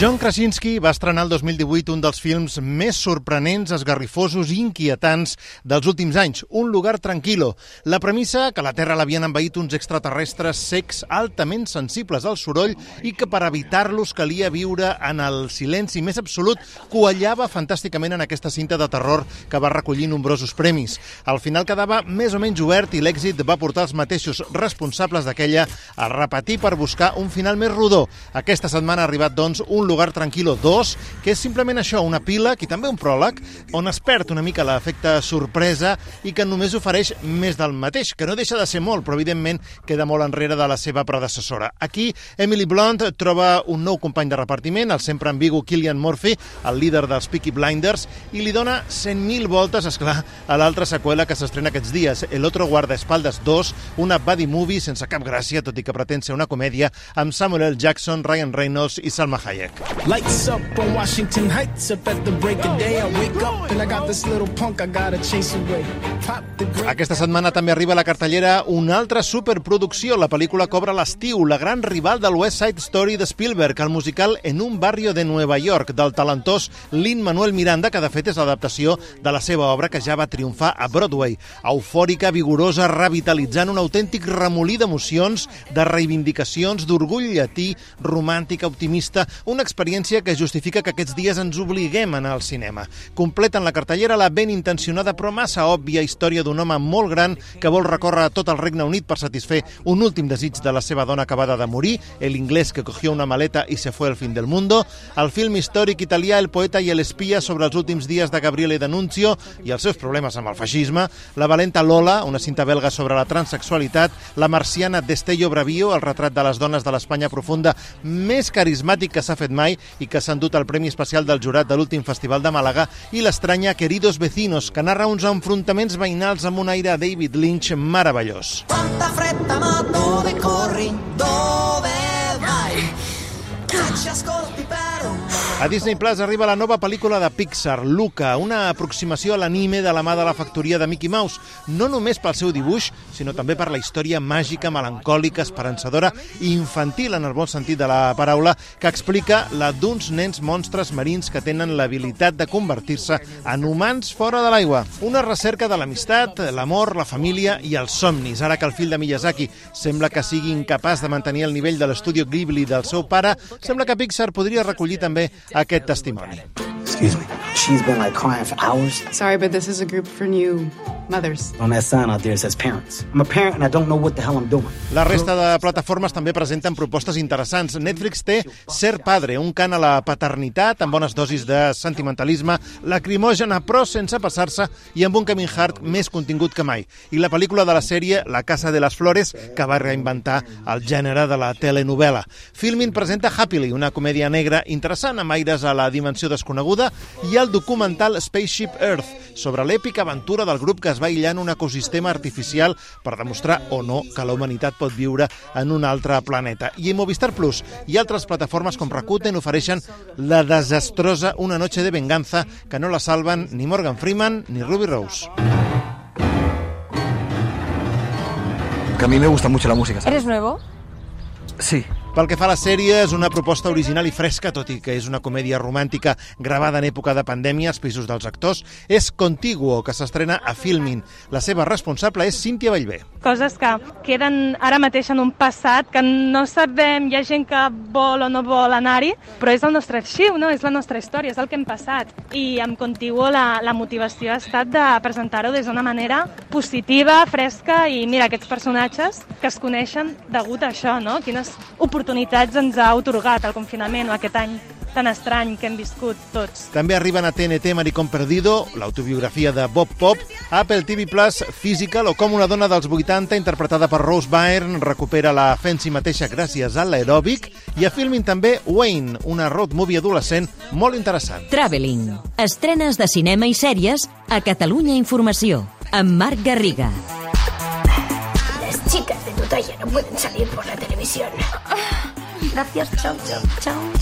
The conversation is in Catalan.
John Krasinski va estrenar el 2018 un dels films més sorprenents, esgarrifosos i inquietants dels últims anys, Un lugar tranquilo. La premissa, que la Terra l'havien envaït uns extraterrestres secs altament sensibles al soroll i que per evitar-los calia viure en el silenci més absolut, coallava fantàsticament en aquesta cinta de terror que va recollir nombrosos premis. Al final quedava més o menys obert i l'èxit va portar els mateixos responsables d'aquella a repetir per buscar un final més rodó. Aquesta setmana ha arribat, doncs, un lugar tranquilo 2, que és simplement això, una pila, i també un pròleg, on es perd una mica l'efecte sorpresa i que només ofereix més del mateix, que no deixa de ser molt, però evidentment queda molt enrere de la seva predecessora. Aquí, Emily Blunt troba un nou company de repartiment, el sempre ambigu Killian Murphy, el líder dels Peaky Blinders, i li dona 100.000 voltes, és clar, a l'altra seqüela que s'estrena aquests dies, El otro guardaespaldas 2, una buddy movie sense cap gràcia, tot i que pretén ser una comèdia, amb Samuel L. Jackson, Ryan Reynolds i Salma Hayek. Lights up on Washington Heights, up at the break of day. I wake up and I got this little punk I gotta chase away. Aquesta setmana també arriba a la cartellera una altra superproducció. La pel·lícula cobra l'estiu, la gran rival del West Side Story de Spielberg, el musical En un barrio de Nueva York, del talentós Lin-Manuel Miranda, que de fet és l'adaptació de la seva obra que ja va triomfar a Broadway. Eufòrica, vigorosa, revitalitzant un autèntic remolí d'emocions, de reivindicacions, d'orgull llatí, romàntica, optimista, una experiència que justifica que aquests dies ens obliguem a anar al cinema. Completen la cartellera la ben intencionada però massa òbvia història d'un home molt gran que vol recórrer tot el Regne Unit per satisfer un últim desig de la seva dona acabada de morir, el inglès que cogió una maleta i se fue al fin del mundo, el film històric italià El poeta i l'espia sobre els últims dies de Gabriele D'Annunzio i els seus problemes amb el feixisme, la valenta Lola, una cinta belga sobre la transexualitat, la marciana Destello Bravio, el retrat de les dones de l'Espanya profunda més carismàtic que s'ha fet mai i que s'ha endut el Premi Especial del Jurat de l'últim Festival de Màlaga i l'estranya Queridos Vecinos, que narra uns enfrontaments veïnals amb un aire David Lynch meravellós. Quanta fretta ma dove corri? Dove vai? Che ci ascolti però A Disney Plus arriba la nova pel·lícula de Pixar, Luca, una aproximació a l'anime de la mà de la factoria de Mickey Mouse, no només pel seu dibuix, sinó també per la història màgica, melancòlica, esperançadora i infantil en el bon sentit de la paraula, que explica la d'uns nens monstres marins que tenen l'habilitat de convertir-se en humans fora de l'aigua. Una recerca de l'amistat, l'amor, la família i els somnis. Ara que el fill de Miyazaki sembla que sigui incapaç de mantenir el nivell de l'estudio Ghibli del seu pare, sembla que Pixar podria recollir també aquest testimoni. Excuse me. She's been like crying for hours. Sorry, but this is a group for new mothers. On that sign out there it says parents. I'm a parent and I don't know what the hell I'm doing. La resta de plataformes també presenten propostes interessants. Netflix té Ser Padre, un cant a la paternitat amb bones dosis de sentimentalisme, lacrimògena però sense passar-se i amb un Kevin Hart més contingut que mai. I la pel·lícula de la sèrie La Casa de les Flores, que va reinventar el gènere de la telenovel·la. Filmin presenta Happily, una comèdia negra interessant amb aires a la dimensió desconeguda, i el documental Spaceship Earth, sobre l'èpica aventura del grup que es va aïllar en un ecosistema artificial per demostrar o no que la humanitat pot viure en un altre planeta. I Movistar Plus i altres plataformes com Rakuten ofereixen la desastrosa Una noche de venganza que no la salven ni Morgan Freeman ni Ruby Rose. Que a mí me gusta mucho la música. ¿sabes? ¿Eres nuevo? Sí. Pel que fa a la sèrie, és una proposta original i fresca, tot i que és una comèdia romàntica gravada en època de pandèmia als països dels actors. És Contiguo, que s'estrena a Filmin. La seva responsable és Cíntia Vallvé. coses que queden ara mateix en un passat que no sabem, hi ha gent que vol o no vol anar-hi, però és el nostre arxiu, no? és la nostra història, és el que hem passat. I amb Contiguo la, la motivació ha estat de presentar-ho des d'una manera positiva, fresca i mira, aquests personatges que es coneixen degut a això, no? Quines oportunitats ens ha otorgat el confinament o aquest any tan estrany que hem viscut tots. També arriben a TNT Maricón Perdido, l'autobiografia de Bob Pop, Apple TV Plus Physical o com una dona dels 80 interpretada per Rose Byrne recupera la fe en si mateixa gràcies a l'aeròbic i a Filmin també Wayne, una road movie adolescent molt interessant. Traveling. Estrenes de cinema i sèries a Catalunya Informació. Amb Marc Garriga. Ya no pueden salir por la televisión. Gracias, chao, chao, chao.